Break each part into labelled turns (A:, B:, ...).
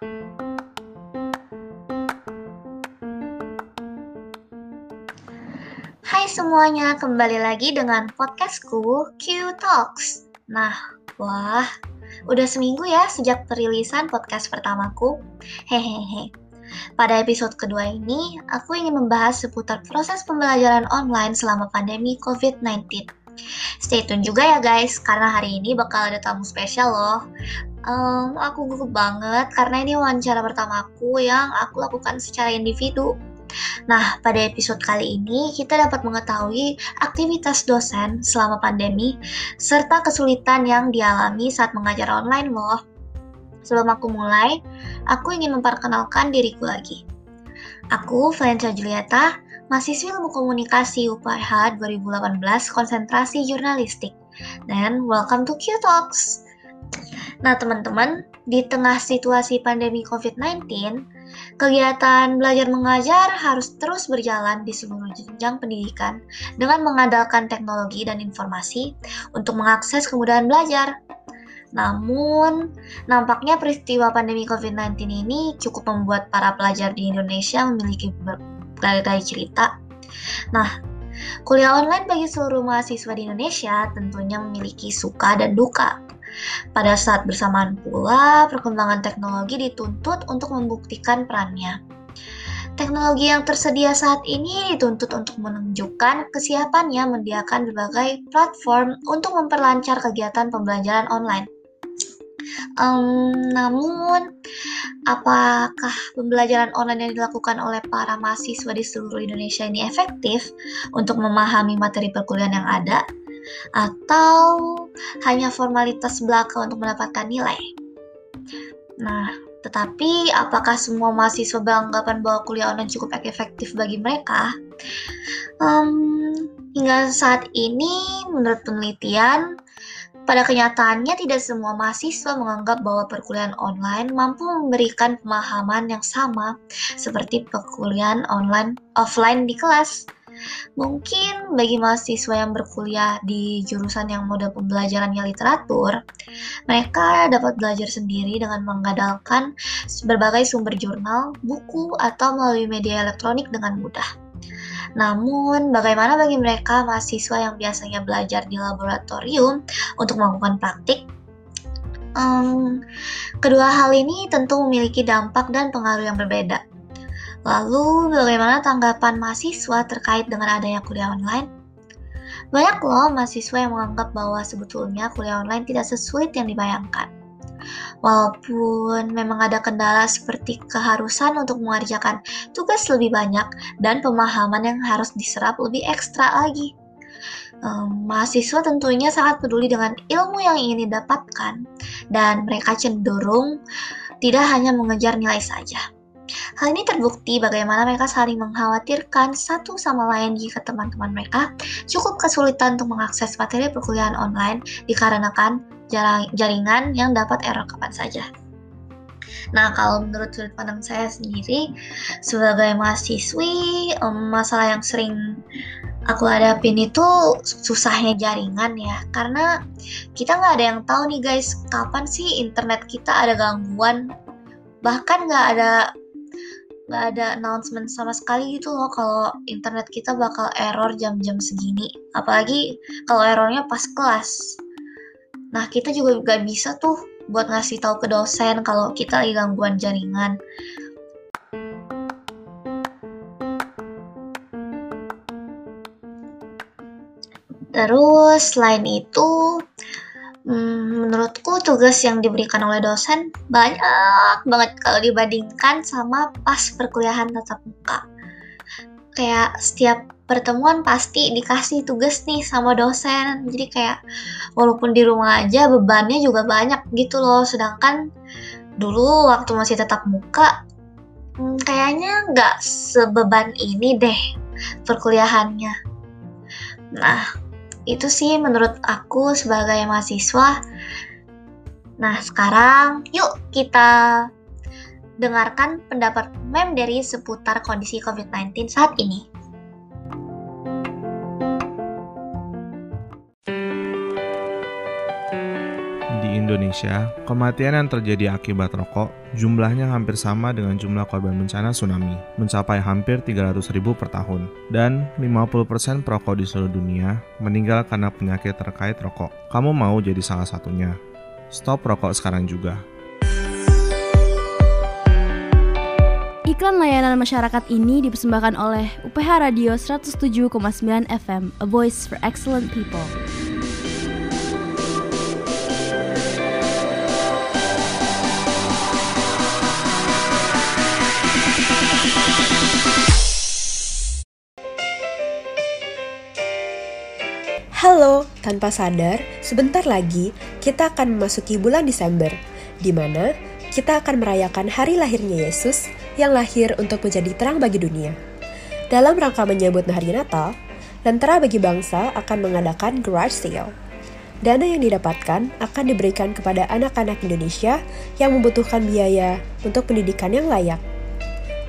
A: Hai semuanya, kembali lagi dengan podcastku Q Talks. Nah, wah, udah seminggu ya sejak perilisan podcast pertamaku. Hehehe. Pada episode kedua ini, aku ingin membahas seputar proses pembelajaran online selama pandemi COVID-19. Stay tune juga ya guys, karena hari ini bakal ada tamu spesial loh. Um, aku gugup banget karena ini wawancara pertamaku yang aku lakukan secara individu Nah, pada episode kali ini kita dapat mengetahui aktivitas dosen selama pandemi serta kesulitan yang dialami saat mengajar online loh. Sebelum aku mulai, aku ingin memperkenalkan diriku lagi. Aku Valencia Julieta, mahasiswi ilmu komunikasi UPH 2018 konsentrasi jurnalistik. Dan welcome to Q Talks. Nah, teman-teman, di tengah situasi pandemi COVID-19, Kegiatan belajar mengajar harus terus berjalan di seluruh jenjang pendidikan dengan mengandalkan teknologi dan informasi untuk mengakses kemudahan belajar. Namun, nampaknya peristiwa pandemi COVID-19 ini cukup membuat para pelajar di Indonesia memiliki berbagai cerita. Nah, kuliah online bagi seluruh mahasiswa di Indonesia tentunya memiliki suka dan duka. Pada saat bersamaan pula, perkembangan teknologi dituntut untuk membuktikan perannya. Teknologi yang tersedia saat ini dituntut untuk menunjukkan kesiapannya menyediakan berbagai platform untuk memperlancar kegiatan pembelajaran online. Um, namun, apakah pembelajaran online yang dilakukan oleh para mahasiswa di seluruh Indonesia ini efektif untuk memahami materi perkuliahan yang ada? Atau hanya formalitas belaka untuk mendapatkan nilai. Nah, tetapi apakah semua mahasiswa beranggapan bahwa kuliah online cukup efektif bagi mereka? Um, hingga saat ini, menurut penelitian, pada kenyataannya tidak semua mahasiswa menganggap bahwa perkuliahan online mampu memberikan pemahaman yang sama seperti perkuliahan online offline di kelas. Mungkin bagi mahasiswa yang berkuliah di jurusan yang mode pembelajarannya literatur, mereka dapat belajar sendiri dengan mengandalkan berbagai sumber jurnal, buku, atau melalui media elektronik dengan mudah. Namun, bagaimana bagi mereka mahasiswa yang biasanya belajar di laboratorium untuk melakukan praktik? Um, kedua hal ini tentu memiliki dampak dan pengaruh yang berbeda. Lalu, bagaimana tanggapan mahasiswa terkait dengan adanya kuliah online? Banyak loh mahasiswa yang menganggap bahwa sebetulnya kuliah online tidak sesulit yang dibayangkan. Walaupun memang ada kendala seperti keharusan untuk mengerjakan tugas lebih banyak dan pemahaman yang harus diserap lebih ekstra lagi. Um, mahasiswa tentunya sangat peduli dengan ilmu yang ingin didapatkan dan mereka cenderung tidak hanya mengejar nilai saja. Hal ini terbukti bagaimana mereka saling mengkhawatirkan satu sama lain jika teman-teman mereka cukup kesulitan untuk mengakses materi perkuliahan online dikarenakan jaringan yang dapat error kapan saja. Nah, kalau menurut sudut pandang saya sendiri, sebagai mahasiswi, masalah yang sering aku hadapin itu susahnya jaringan ya karena kita nggak ada yang tahu nih guys kapan sih internet kita ada gangguan bahkan nggak ada nggak ada announcement sama sekali gitu loh kalau internet kita bakal error jam-jam segini. Apalagi kalau errornya pas kelas. Nah kita juga gak bisa tuh buat ngasih tahu ke dosen kalau kita lagi gangguan jaringan. Terus selain itu menurutku tugas yang diberikan oleh dosen banyak banget kalau dibandingkan sama pas perkuliahan tatap muka. Kayak setiap pertemuan pasti dikasih tugas nih sama dosen. Jadi kayak walaupun di rumah aja bebannya juga banyak gitu loh. Sedangkan dulu waktu masih tatap muka hmm, kayaknya nggak sebeban ini deh perkuliahannya. Nah, itu sih menurut aku sebagai mahasiswa. Nah, sekarang yuk kita dengarkan pendapat Mem dari seputar kondisi COVID-19 saat ini.
B: Indonesia kematian yang terjadi akibat rokok jumlahnya hampir sama dengan jumlah korban bencana tsunami, mencapai hampir 300 ribu per tahun. Dan 50% perokok di seluruh dunia meninggal karena penyakit terkait rokok. Kamu mau jadi salah satunya? Stop rokok sekarang juga.
C: Iklan layanan masyarakat ini dipersembahkan oleh UPH Radio 107,9 FM, A Voice for Excellent People.
D: Tanpa sadar, sebentar lagi kita akan memasuki bulan Desember, di mana kita akan merayakan hari lahirnya Yesus yang lahir untuk menjadi terang bagi dunia. Dalam rangka menyambut hari Natal, Lentera Bagi Bangsa akan mengadakan garage sale. Dana yang didapatkan akan diberikan kepada anak-anak Indonesia yang membutuhkan biaya untuk pendidikan yang layak.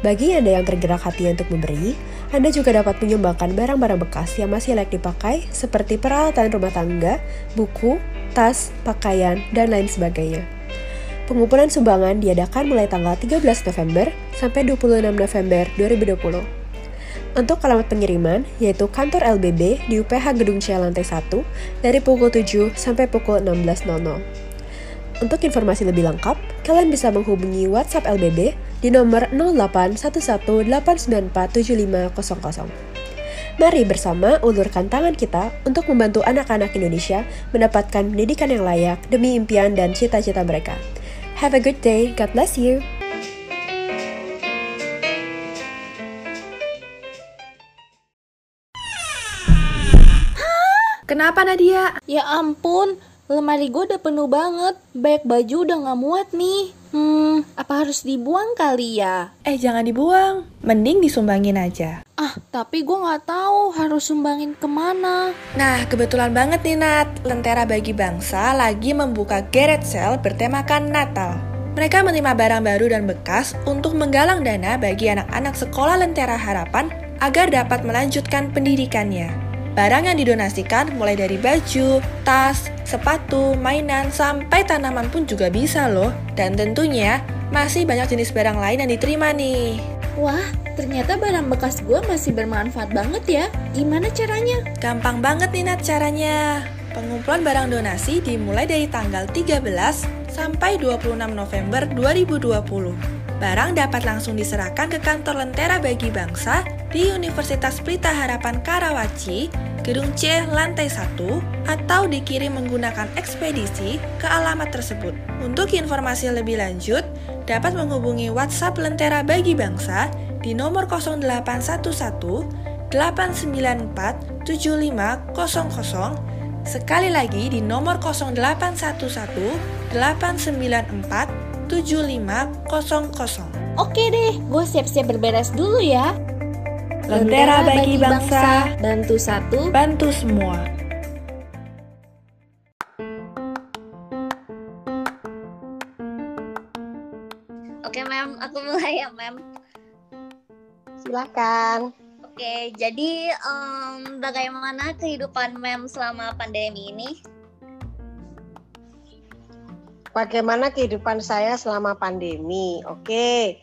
D: Bagi Anda yang tergerak hati untuk memberi, anda juga dapat menyumbangkan barang-barang bekas yang masih layak dipakai seperti peralatan rumah tangga, buku, tas, pakaian, dan lain sebagainya. Pengumpulan sumbangan diadakan mulai tanggal 13 November sampai 26 November 2020. Untuk alamat pengiriman, yaitu kantor LBB di UPH Gedung C lantai 1 dari pukul 7 sampai pukul 16.00. Untuk informasi lebih lengkap, kalian bisa menghubungi WhatsApp LBB di nomor 0811894750. Mari bersama ulurkan tangan kita untuk membantu anak-anak Indonesia mendapatkan pendidikan yang layak demi impian dan cita-cita mereka. Have a good day. God bless you.
E: Kenapa Nadia?
F: Ya ampun, Lemari gue udah penuh banget, banyak baju udah gak muat nih. Hmm, apa harus dibuang kali ya?
E: Eh jangan dibuang, mending disumbangin aja.
F: Ah, tapi gue gak tahu harus sumbangin ke mana.
E: Nah, kebetulan banget nih Nat, Lentera Bagi Bangsa lagi membuka garage sale bertemakan Natal. Mereka menerima barang baru dan bekas untuk menggalang dana bagi anak-anak sekolah Lentera Harapan agar dapat melanjutkan pendidikannya. Barang yang didonasikan mulai dari baju, tas, sepatu, mainan, sampai tanaman pun juga bisa loh. Dan tentunya masih banyak jenis barang lain yang diterima nih.
F: Wah, ternyata barang bekas gue masih bermanfaat banget ya. Gimana caranya?
E: Gampang banget nih Nat caranya. Pengumpulan barang donasi dimulai dari tanggal 13 sampai 26 November 2020. Barang dapat langsung diserahkan ke kantor Lentera Bagi Bangsa di Universitas Pelita Harapan Karawaci, Gedung C, lantai 1, atau dikirim menggunakan ekspedisi ke alamat tersebut. Untuk informasi lebih lanjut, dapat menghubungi WhatsApp Lentera Bagi Bangsa di nomor 0811 894 7500 Sekali lagi di nomor 0811 894 7500
F: Oke deh, gue siap-siap berberes dulu ya.
E: Lentera bagi bangsa,
F: bantu satu,
E: bantu semua.
A: Oke, Mem, aku mulai ya, Mem.
G: Silakan.
A: Oke, jadi um, bagaimana kehidupan Mem selama pandemi ini?
G: Bagaimana kehidupan saya selama pandemi? Oke,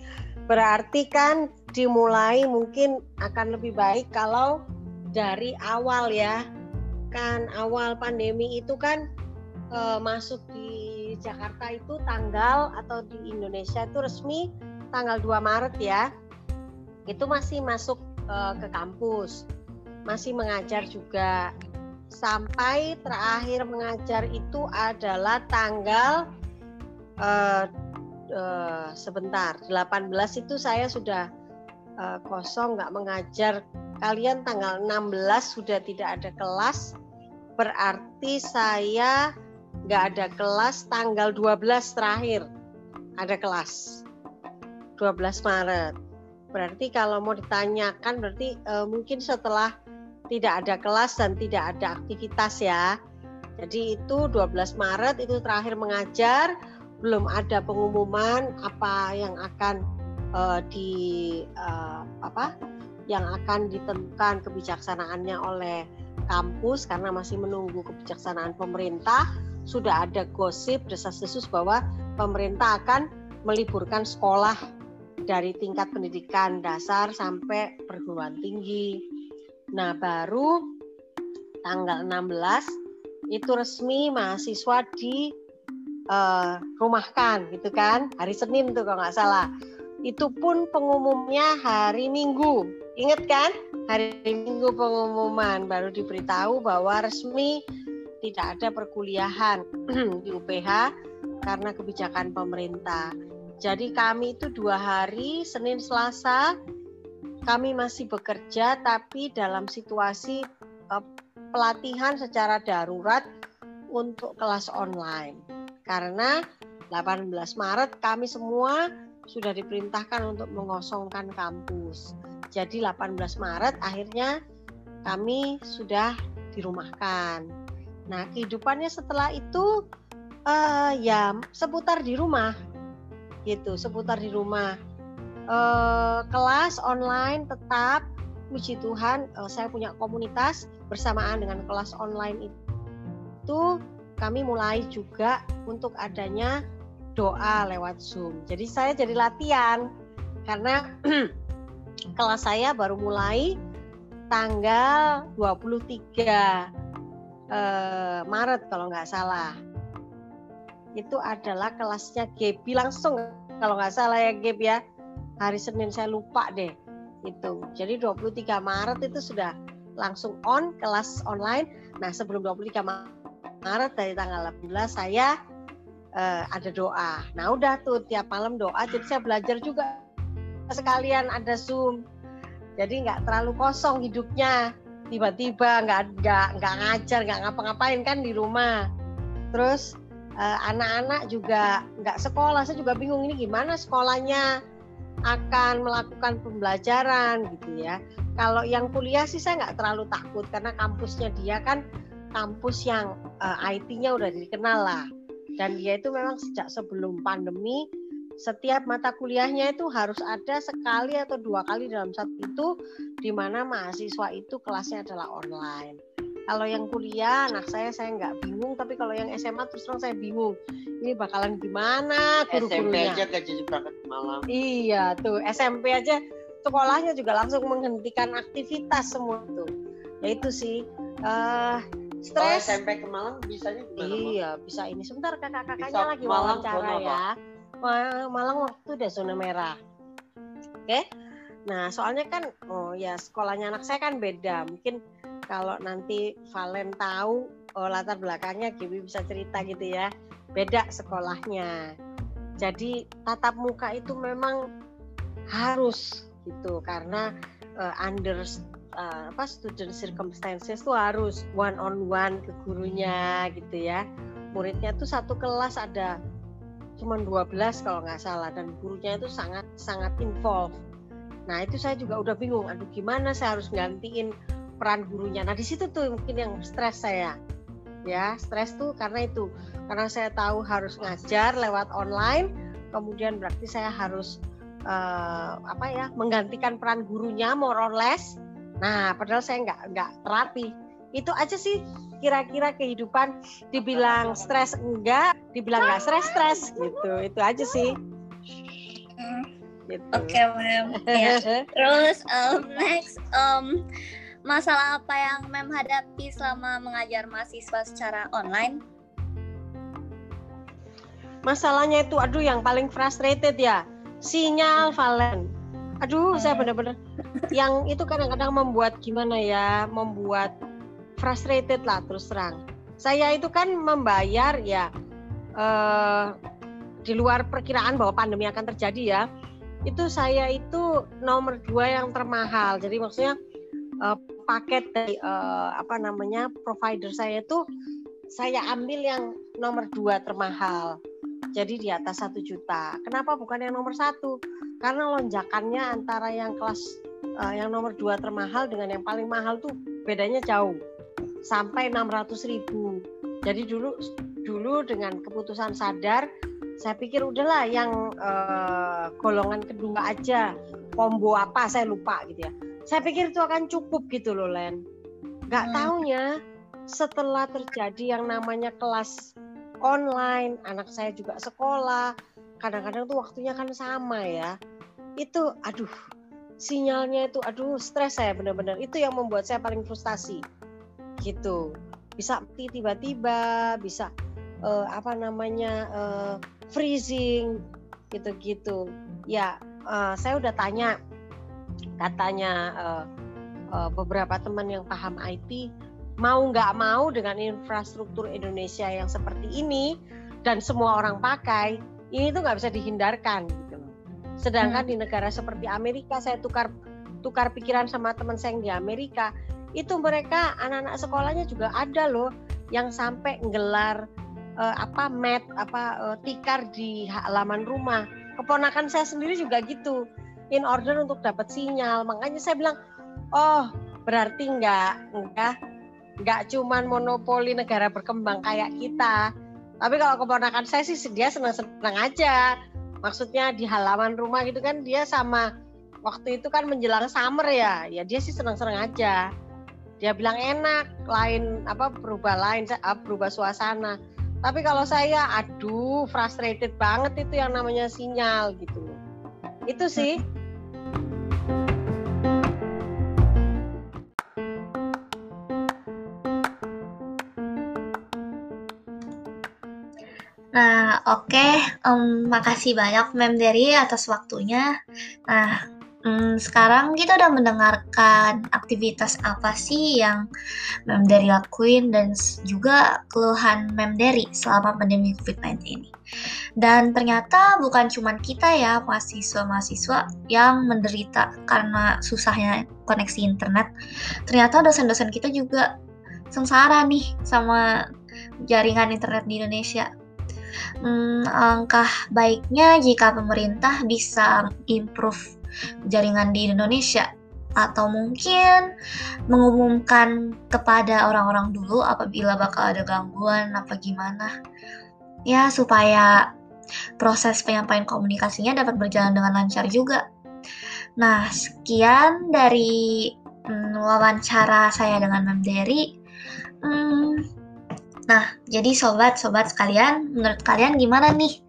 G: berarti kan dimulai mungkin akan lebih baik kalau dari awal ya. Kan awal pandemi itu kan e, masuk di Jakarta itu tanggal atau di Indonesia itu resmi tanggal 2 Maret ya. Itu masih masuk e, ke kampus. Masih mengajar juga. Sampai terakhir mengajar itu adalah tanggal uh, sebentar 18 itu saya sudah uh, kosong nggak mengajar. Kalian tanggal 16 sudah tidak ada kelas berarti saya nggak ada kelas tanggal 12 terakhir. Ada kelas 12 Maret. Berarti kalau mau ditanyakan berarti uh, mungkin setelah tidak ada kelas dan tidak ada aktivitas ya. Jadi itu 12 Maret itu terakhir mengajar belum ada pengumuman apa yang akan uh, di uh, apa yang akan ditentukan kebijaksanaannya oleh kampus karena masih menunggu kebijaksanaan pemerintah. Sudah ada gosip desas-desus bahwa pemerintah akan meliburkan sekolah dari tingkat pendidikan dasar sampai perguruan tinggi. Nah, baru tanggal 16 itu resmi mahasiswa di uh, rumahkan gitu kan. Hari Senin tuh kalau nggak salah itu pun pengumumnya hari Minggu. Inget kan? Hari Minggu pengumuman. Baru diberitahu bahwa resmi tidak ada perkuliahan di UPH karena kebijakan pemerintah. Jadi kami itu dua hari Senin Selasa kami masih bekerja tapi dalam situasi uh, pelatihan secara darurat untuk kelas online. Karena 18 Maret kami semua sudah diperintahkan untuk mengosongkan kampus. Jadi 18 Maret akhirnya kami sudah dirumahkan. Nah, kehidupannya setelah itu uh, ya seputar di rumah. Gitu, seputar di rumah. Uh, kelas online tetap puji Tuhan uh, saya punya komunitas bersamaan dengan kelas online itu kami mulai juga untuk adanya doa lewat Zoom. Jadi saya jadi latihan karena kelas saya baru mulai tanggal 23 eh, Maret kalau nggak salah. Itu adalah kelasnya Gebi langsung kalau nggak salah ya Geb ya. Hari Senin saya lupa deh itu. Jadi 23 Maret itu sudah langsung on kelas online. Nah, sebelum 23 Maret Maret dari tanggal 18 saya uh, ada doa. Nah udah tuh tiap malam doa, jadi saya belajar juga sekalian ada zoom. Jadi nggak terlalu kosong hidupnya. Tiba-tiba nggak nggak nggak ngajar, nggak ngapa-ngapain kan di rumah. Terus uh, anak-anak juga nggak sekolah, saya juga bingung ini gimana sekolahnya akan melakukan pembelajaran gitu ya. Kalau yang kuliah sih saya nggak terlalu takut karena kampusnya dia kan kampus yang uh, eh, IT-nya udah dikenal lah. Dan dia itu memang sejak sebelum pandemi setiap mata kuliahnya itu harus ada sekali atau dua kali dalam satu itu di mana mahasiswa itu kelasnya adalah online. Kalau yang kuliah, anak saya saya nggak bingung, tapi kalau yang SMA terus terang saya bingung. Ini bakalan gimana
H: guru-gurunya? SMP aja gak jadi berangkat malam.
G: Iya tuh SMP aja sekolahnya juga langsung menghentikan aktivitas semua tuh. Ya itu sih. Uh, stres.
H: SMP ke Malang bisanya gimana
G: iya bisa ini. Sebentar kakak-kakaknya lagi Malang wawancara ya. Malang waktu udah zona merah. Oke? Okay? nah soalnya kan oh ya sekolahnya anak saya kan beda. Mungkin kalau nanti Valen tahu oh, latar belakangnya Gibi bisa cerita gitu ya. Beda sekolahnya. Jadi tatap muka itu memang harus gitu. Karena uh, under uh, apa student circumstances tuh harus one on one ke gurunya gitu ya. Muridnya tuh satu kelas ada cuma 12 kalau nggak salah dan gurunya itu sangat sangat involved. Nah itu saya juga udah bingung aduh gimana saya harus gantiin peran gurunya? Nah di situ tuh mungkin yang stres saya ya. Stres tuh karena itu karena saya tahu harus ngajar lewat online kemudian berarti saya harus uh, apa ya menggantikan peran gurunya more or less Nah, padahal saya nggak nggak terapi. Itu aja sih kira-kira kehidupan dibilang stres enggak, dibilang nggak stres-stres gitu. Itu aja sih.
I: Gitu. Oke, okay, Mem. Ya. Terus um, next um, masalah apa yang Mem hadapi selama mengajar mahasiswa secara online?
G: Masalahnya itu aduh yang paling frustrated ya. Sinyal Valen. Aduh saya benar-benar yang itu kadang-kadang membuat gimana ya membuat frustrated lah terus terang. Saya itu kan membayar ya uh, di luar perkiraan bahwa pandemi akan terjadi ya itu saya itu nomor dua yang termahal. Jadi maksudnya uh, paket dari uh, apa namanya provider saya itu saya ambil yang nomor dua termahal jadi di atas satu juta. Kenapa bukan yang nomor satu? Karena lonjakannya antara yang kelas uh, yang nomor dua termahal dengan yang paling mahal tuh bedanya jauh sampai 600 ribu. Jadi dulu dulu dengan keputusan sadar saya pikir udahlah yang uh, golongan kedua aja combo apa saya lupa gitu ya. Saya pikir itu akan cukup gitu loh Len. Nggak hmm. taunya setelah terjadi yang namanya kelas online, anak saya juga sekolah. Kadang-kadang tuh waktunya kan sama ya. Itu aduh, sinyalnya itu aduh stres saya benar-benar. Itu yang membuat saya paling frustasi. Gitu. Bisa tiba-tiba, bisa uh, apa namanya uh, freezing gitu-gitu. Ya, uh, saya udah tanya katanya uh, uh, beberapa teman yang paham IT mau nggak mau dengan infrastruktur Indonesia yang seperti ini dan semua orang pakai ini tuh nggak bisa dihindarkan gitu Sedangkan hmm. di negara seperti Amerika saya tukar tukar pikiran sama teman saya yang di Amerika itu mereka anak-anak sekolahnya juga ada loh yang sampai nggelar uh, apa mat apa uh, tikar di halaman rumah. Keponakan saya sendiri juga gitu in order untuk dapat sinyal. Makanya saya bilang, oh berarti nggak nggak nggak cuman monopoli negara berkembang kayak kita. Tapi kalau keponakan saya sih dia senang-senang aja. Maksudnya di halaman rumah gitu kan dia sama waktu itu kan menjelang summer ya. Ya dia sih senang-senang aja. Dia bilang enak, lain apa berubah lain, berubah suasana. Tapi kalau saya, aduh, frustrated banget itu yang namanya sinyal gitu. Itu sih.
A: Oke, um, makasih banyak Mem Dery atas waktunya. Nah, um, sekarang kita udah mendengarkan aktivitas apa sih yang Mem Dery lakuin dan juga keluhan Mem Dery selama pandemi COVID-19 ini. Dan ternyata bukan cuma kita ya, mahasiswa-mahasiswa yang menderita karena susahnya koneksi internet. Ternyata dosen-dosen kita juga sengsara nih sama jaringan internet di Indonesia hmm, langkah baiknya jika pemerintah bisa improve jaringan di Indonesia atau mungkin mengumumkan kepada orang-orang dulu apabila bakal ada gangguan apa gimana ya supaya proses penyampaian komunikasinya dapat berjalan dengan lancar juga. Nah, sekian dari hmm, wawancara saya dengan Mem Dery. Hmm, Nah, jadi sobat-sobat sekalian, menurut kalian gimana nih?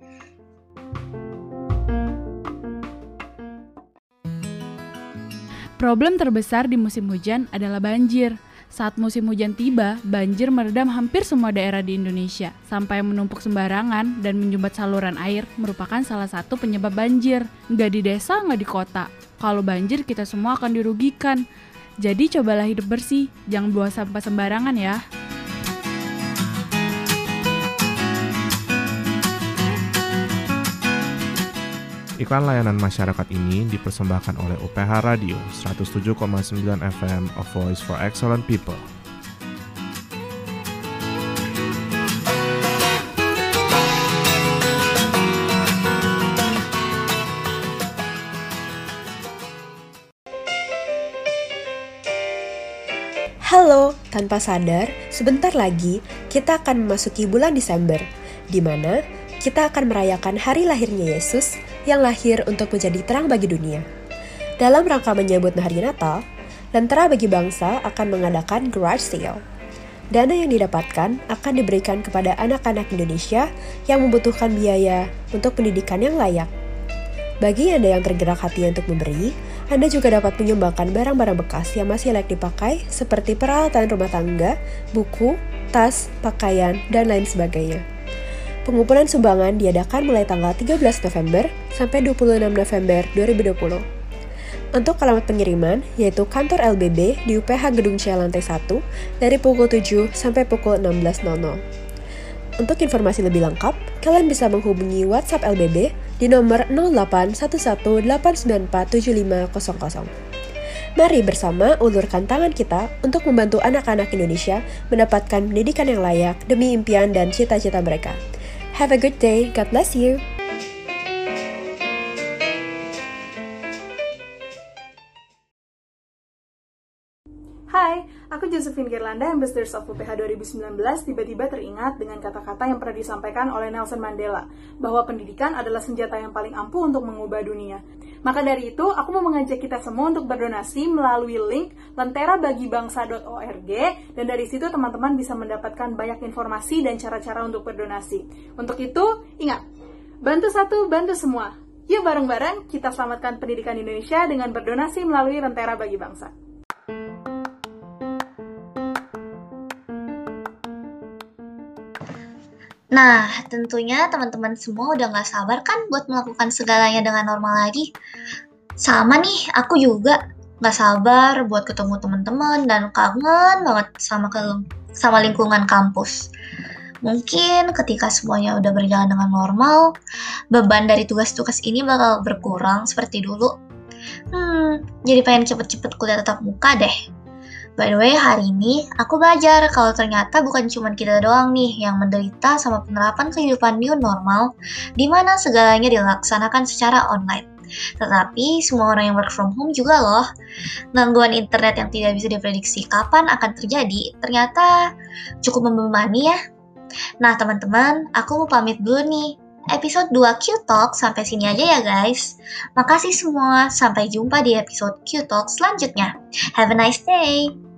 J: Problem terbesar di musim hujan adalah banjir. Saat musim hujan tiba, banjir meredam hampir semua daerah di Indonesia, sampai menumpuk sembarangan dan menyumbat saluran air merupakan salah satu penyebab banjir. Nggak di desa, nggak di kota. Kalau banjir, kita semua akan dirugikan. Jadi cobalah hidup bersih, jangan buang sampah sembarangan ya.
B: Iklan layanan masyarakat ini dipersembahkan oleh UPH Radio 107,9 FM A Voice for Excellent People.
D: Halo, tanpa sadar, sebentar lagi kita akan memasuki bulan Desember, di mana kita akan merayakan hari lahirnya Yesus yang lahir untuk menjadi terang bagi dunia. Dalam rangka menyambut hari Natal, Lentera bagi Bangsa akan mengadakan garage sale. Dana yang didapatkan akan diberikan kepada anak-anak Indonesia yang membutuhkan biaya untuk pendidikan yang layak. Bagi Anda yang tergerak hati untuk memberi, Anda juga dapat menyumbangkan barang-barang bekas yang masih layak dipakai seperti peralatan rumah tangga, buku, tas, pakaian, dan lain sebagainya. Pengumpulan sumbangan diadakan mulai tanggal 13 November sampai 26 November 2020. Untuk alamat pengiriman, yaitu kantor LBB di UPH Gedung C lantai 1 dari pukul 7 sampai pukul 16.00. Untuk informasi lebih lengkap, kalian bisa menghubungi WhatsApp LBB di nomor 0811894750. Mari bersama ulurkan tangan kita untuk membantu anak-anak Indonesia mendapatkan pendidikan yang layak demi impian dan cita-cita mereka. Have a good day. God bless you.
K: Aku Josephine Gerlanda, Ambassadors of UPH 2019, tiba-tiba teringat dengan kata-kata yang pernah disampaikan oleh Nelson Mandela, bahwa pendidikan adalah senjata yang paling ampuh untuk mengubah dunia. Maka dari itu, aku mau mengajak kita semua untuk berdonasi melalui link lenterabagibangsa.org dan dari situ teman-teman bisa mendapatkan banyak informasi dan cara-cara untuk berdonasi. Untuk itu, ingat, bantu satu, bantu semua. Yuk bareng-bareng kita selamatkan pendidikan Indonesia dengan berdonasi melalui Lentera Bagi Bangsa.
A: Nah, tentunya teman-teman semua udah gak sabar kan buat melakukan segalanya dengan normal lagi. Sama nih, aku juga gak sabar buat ketemu teman-teman dan kangen banget sama ke sama lingkungan kampus. Mungkin ketika semuanya udah berjalan dengan normal, beban dari tugas-tugas ini bakal berkurang seperti dulu. Hmm, jadi pengen cepet-cepet kuliah tetap muka deh. By the way, hari ini aku belajar kalau ternyata bukan cuma kita doang nih yang menderita sama penerapan kehidupan new normal, di mana segalanya dilaksanakan secara online. Tetapi semua orang yang work from home juga loh. Gangguan internet yang tidak bisa diprediksi kapan akan terjadi ternyata cukup membebani ya. Nah teman-teman, aku mau pamit dulu nih. Episode 2 Q Talk sampai sini aja ya guys. Makasih semua, sampai jumpa di episode Q Talk selanjutnya. Have a nice day!